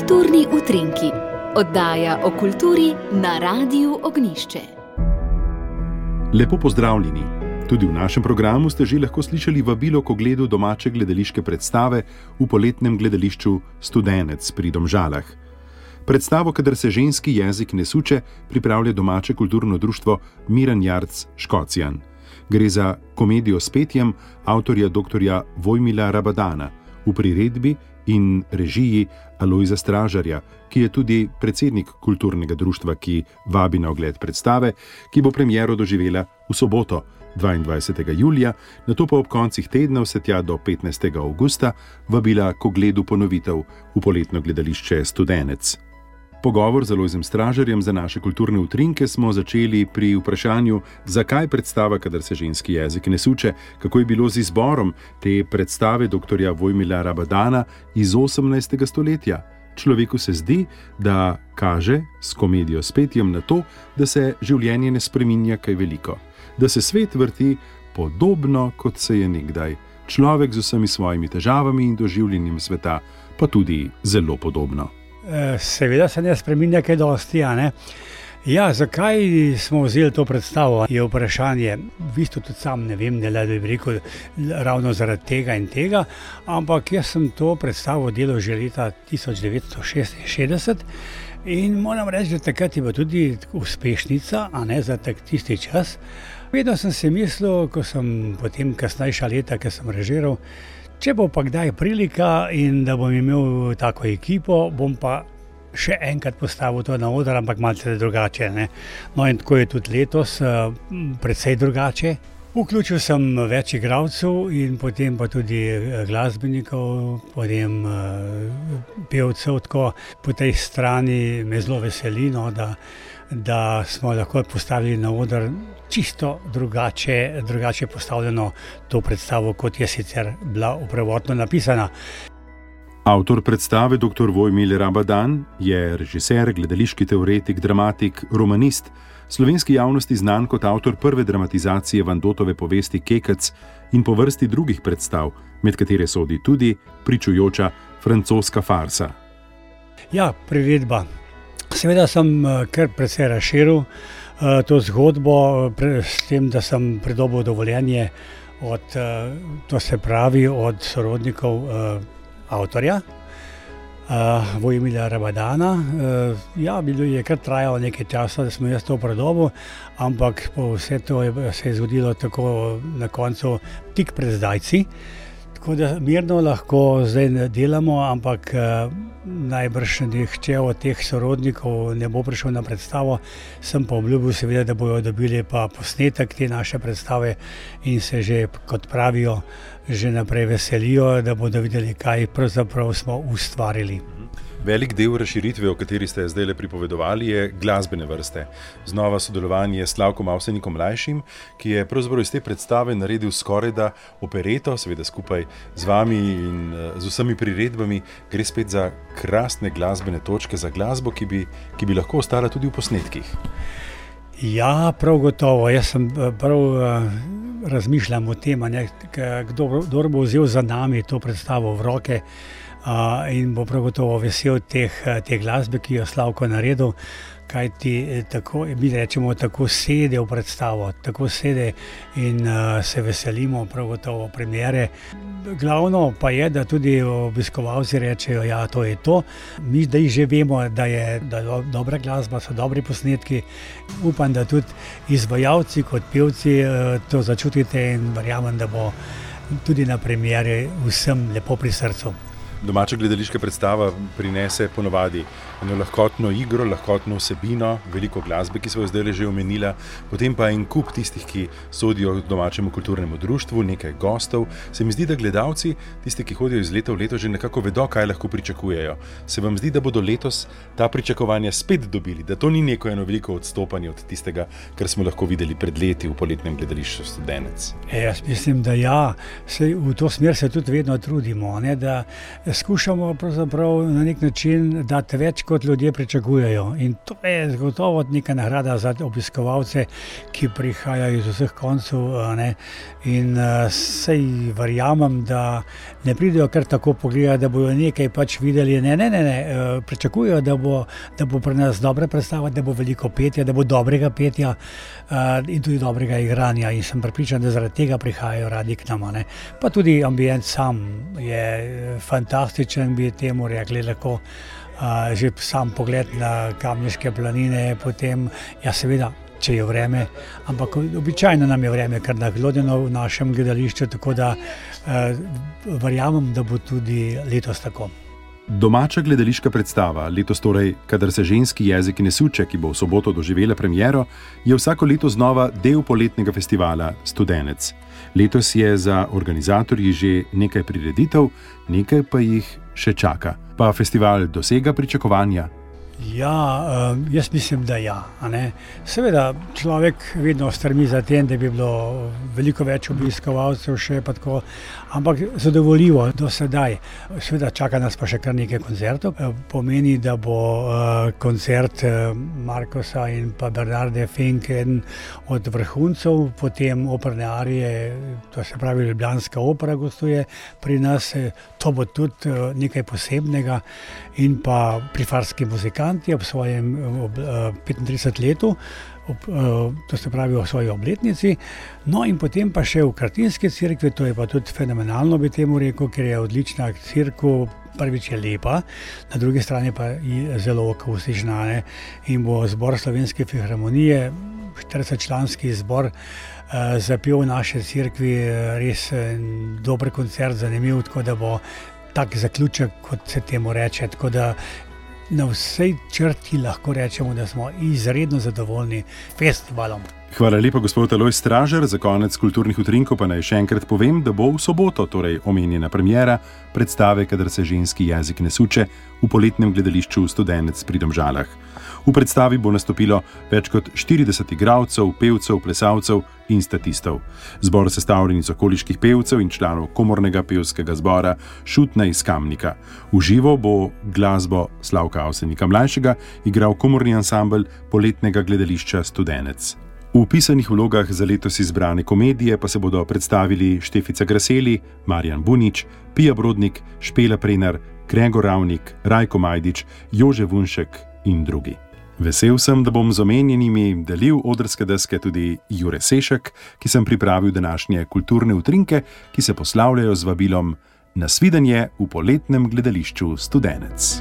Kulturni utrinki, oddaja o kulturi na Radiu Ognišče. Lepo pozdravljeni. Tudi v našem programu ste že lahko slišali vabilo k ogledu domače gledališke predstave v poletnem gledališču Studenec pri Domžalah. Predstavo, kadar se ženski jezik ne suče, pripravlja domače kulturno društvo Miren Jarc Škocijan. Gre za komedijo s petjem avtorja dr. Vojmila Rabadana v priredbi in režiji Alojza Stražarja, ki je tudi predsednik kulturnega društva, ki vabi na ogled predstave, ki bo premiero doživela v soboto 22. julija, na to pa ob koncih tedna vse tja do 15. augusta vabila k ogledu ponovitev v poletno gledališče Studenec. Pogovor z Alojzem Stražarjem za naše kulturne utrinke smo začeli pri vprašanju, zakaj predstava, kadar se ženski jezik ne suče, kako je bilo z izborom te predstave dr. Vojmila Rabadana iz 18. stoletja. Človeku se zdi, da kaže s komedijo s petjem na to, da se življenje ne spreminja kaj veliko, da se svet vrti podobno kot se je nekdaj. Človek z vsemi svojimi težavami in doživljenjem sveta pa tudi zelo podobno. Seveda se ne spremenja, kaj dosti. Ja, zakaj smo vzeli to predstavo, je vprašanje. V bistvu tudi sam ne vem, da bi rekel ravno zaradi tega in tega, ampak jaz sem to predstavo delal že leta 1966 in moram reči, da takrat je bila tudi uspešnica, a ne za tak tisti čas. Vedno sem si mislil, ko sem potem kasnejša leta, ki sem režiral. Če bo pa kdaj prilika in da bom imel tako ekipo, bom pa še enkrat postavil to na oder, ampak malce drugače. Ne? No, in tako je tudi letos, eh, precej drugače. Vključil sem več igralcev in potem pa tudi eh, glasbenikov, potem eh, pevcev. Tako po tej strani me zelo veseli, no, da, da smo lahko postavili na oder čisto drugače, drugače postavljeno to predstavo, kot je sicer bila upravodno napisana. Avtor predstave dr. Vojmil Rabadan je režiser, gledališki teoretik, dramatik, romanist, slovenski javnosti znan kot avtor prve dramatizacije Vandotove povesti Kekec in po vrsti drugih predstav, med katere sodi tudi pričujoča francoska farsa. Ja, privedba. Seveda sem eh, kar precej razširil. Eh, to zgodbo, s tem, da sem pridobil dovoljenje od, eh, to se pravi, od sorodnikov uh, avtorja, uh, Vojmila Rabadana. Uh, ja, bilo je kar trajalo nekaj časa, da smo jaz to pridobil, ampak vse to je, se je zgodilo tako na koncu, tik pred zdajci. Tako da mirno lahko zdaj delamo, ampak eh, najbrž nihče od teh sorodnikov ne bo prišel na predstavo. Sem pa obljubil, seveda, da bodo dobili pa posnetek te naše predstave in se že, kot pravijo, že naprej veselijo, da bodo videli, kaj pravzaprav smo ustvarili. Velik del razširitve, o kateri ste zdaj le pripovedovali, je glasbene vrste. Znova sodelovanje s Slavkom Avsenikom Mlajšim, ki je pravzaprav iz te predstave naredil skoraj da opereto, seveda skupaj z vami in eh, z vsemi priredbami, gre spet za krasne glasbene točke, za glasbo, ki bi, ki bi lahko ostala tudi v posnetkih. Ja, prav gotovo. Jaz sem eh, prav uh, razmišljal o tem, kdo, kdo bo vzel za nami to predstavo v roke in bo prav gotovo vesel teh, te glasbe, ki jo Slavko naredil. Kaj ti e, tako, mi rečemo, tako sedi v predstavo, tako sedi in uh, se veselimo, prav gotovo, premjere. Glavno pa je, da tudi obiskovalci rečejo, da ja, to je to. Mi zdaj že vemo, da je da do, dobra glasba, so dobri posnetki. Upam, da tudi izvajalci, kot pevci, uh, to začutite in verjamem, da bo tudi na premjeri vsem lepo pri srcu domača gledališka predstava prinese ponovadi eno lahkotno igro, lahkotno vsebino, veliko glasbe, ki smo jo zdaj že omenili, potem pa en kup tistih, ki sodijo domačemu kulturnemu društvu, nekaj gostov. Se mi zdi, da gledalci, tisti, ki hodijo iz leta v leto, že nekako vedo, kaj lahko pričakujejo. Se vam zdi, da bodo letos ta pričakovanja spet dobili, da to ni neko eno veliko odstopanje od tistega, kar smo lahko videli pred leti v poletnem gledališču Studenec? E, jaz mislim, da ja, se v to smer se tudi vedno trudimo, ne, da skušamo na nek način dati več kot ljudje pričakujejo. In to je zagotovo neka nagrada za obiskovalce, ki prihajajo iz vseh koncev. In uh, sej verjamem, da ne pridejo kar tako pogledati, da bodo nekaj pač videli. Ne, ne, ne, ne. Uh, pričakujejo, da bo, da bo pri nas dobra predstava, da bo veliko petja, da bo dobrega petja in tudi dobrega igranja. In sem pripričan, da zaradi tega prihajajo radi k nam. Ne. Pa tudi ambient sam je fantastičen, bi temu rekli. Lahko, že sam pogled na kamniške planine, potem, ja, seveda, če je vreme, ampak običajno nam je vreme, kar naglodeno v našem gledališču, tako da uh, verjamem, da bo tudi letos tako. Domača gledališka predstava, letos torej, kadar se ženski jezik ne suče, ki bo v soboto doživela premiero, je vsako leto znova del poletnega festivala Studenec. Letos je za organizatorji že nekaj prireditev, nekaj pa jih še čaka. Pa festival dosega pričakovanja. Ja, uh, jaz mislim, da ja. Seveda, človek vedno strmi za tem, da bi bilo veliko več obiskovalcev, še pa tako, ampak zadovoljivo do sedaj. Seveda, čaka nas pa še kar nekaj koncertov. Uh, pomeni, da bo uh, koncert Markosa in pa Bernarde Fink eden od vrhuncev, potem operne arije, to se pravi Ljubljanska opera gostuje pri nas. To bo tudi nekaj posebnega in pa prifarski muzikant. Kanti ob svojem ob, uh, 35 letu, ob, uh, to se pravi o svoji obletnici. No, in potem pa še v Kartinski crkvi, to je pa tudi fenomenalno, bi temu rekel, ker je odlična crkva. Prvič je lepa, na drugi strani pa je zelo akustična. Ne? In bo zbor Slovenske filharmonije, 40-članski zbor, uh, zapel v naši crkvi res dober koncert, zanimiv, tako da bo tak zaključek, kot se temu reče. Tako da na vsej črti lahko rečemo, da smo izredno zadovoljni s festivalom. Hvala lepa, gospod Aloj Stražer. Za konec kulturnih utrinkov pa naj še enkrat povem, da bo v soboto, torej omenjena premjera predstave, kadar se ženski jezik ne suče, v poletnem gledališču Studenec pri Domžalah. V predstavi bo nastopilo več kot 40 igralcev, pevcev, plesalcev in statistov. Zbor sestavljen iz okoliških pevcev in članov komornega pevskega zbora Šutna iz Kamnika. V živo bo glasbo Slavka Avsenika mlajšega igral komorni ansambl poletnega gledališča Studenec. V pisanih vlogah za letos izbrane komedije pa se bodo predstavili Štefica Graseli, Marjan Bunič, Pija Brodnik, Špela Prenar, Gregor Ravnik, Rajko Majdič, Jože Vunšek in drugi. Vesel sem, da bom z omenjenimi delil odrske deske tudi Jure Sešek, ki sem pripravil današnje kulturne utrinke, ki se poslavljajo z vabilom na svidenje v poletnem gledališču Studenec.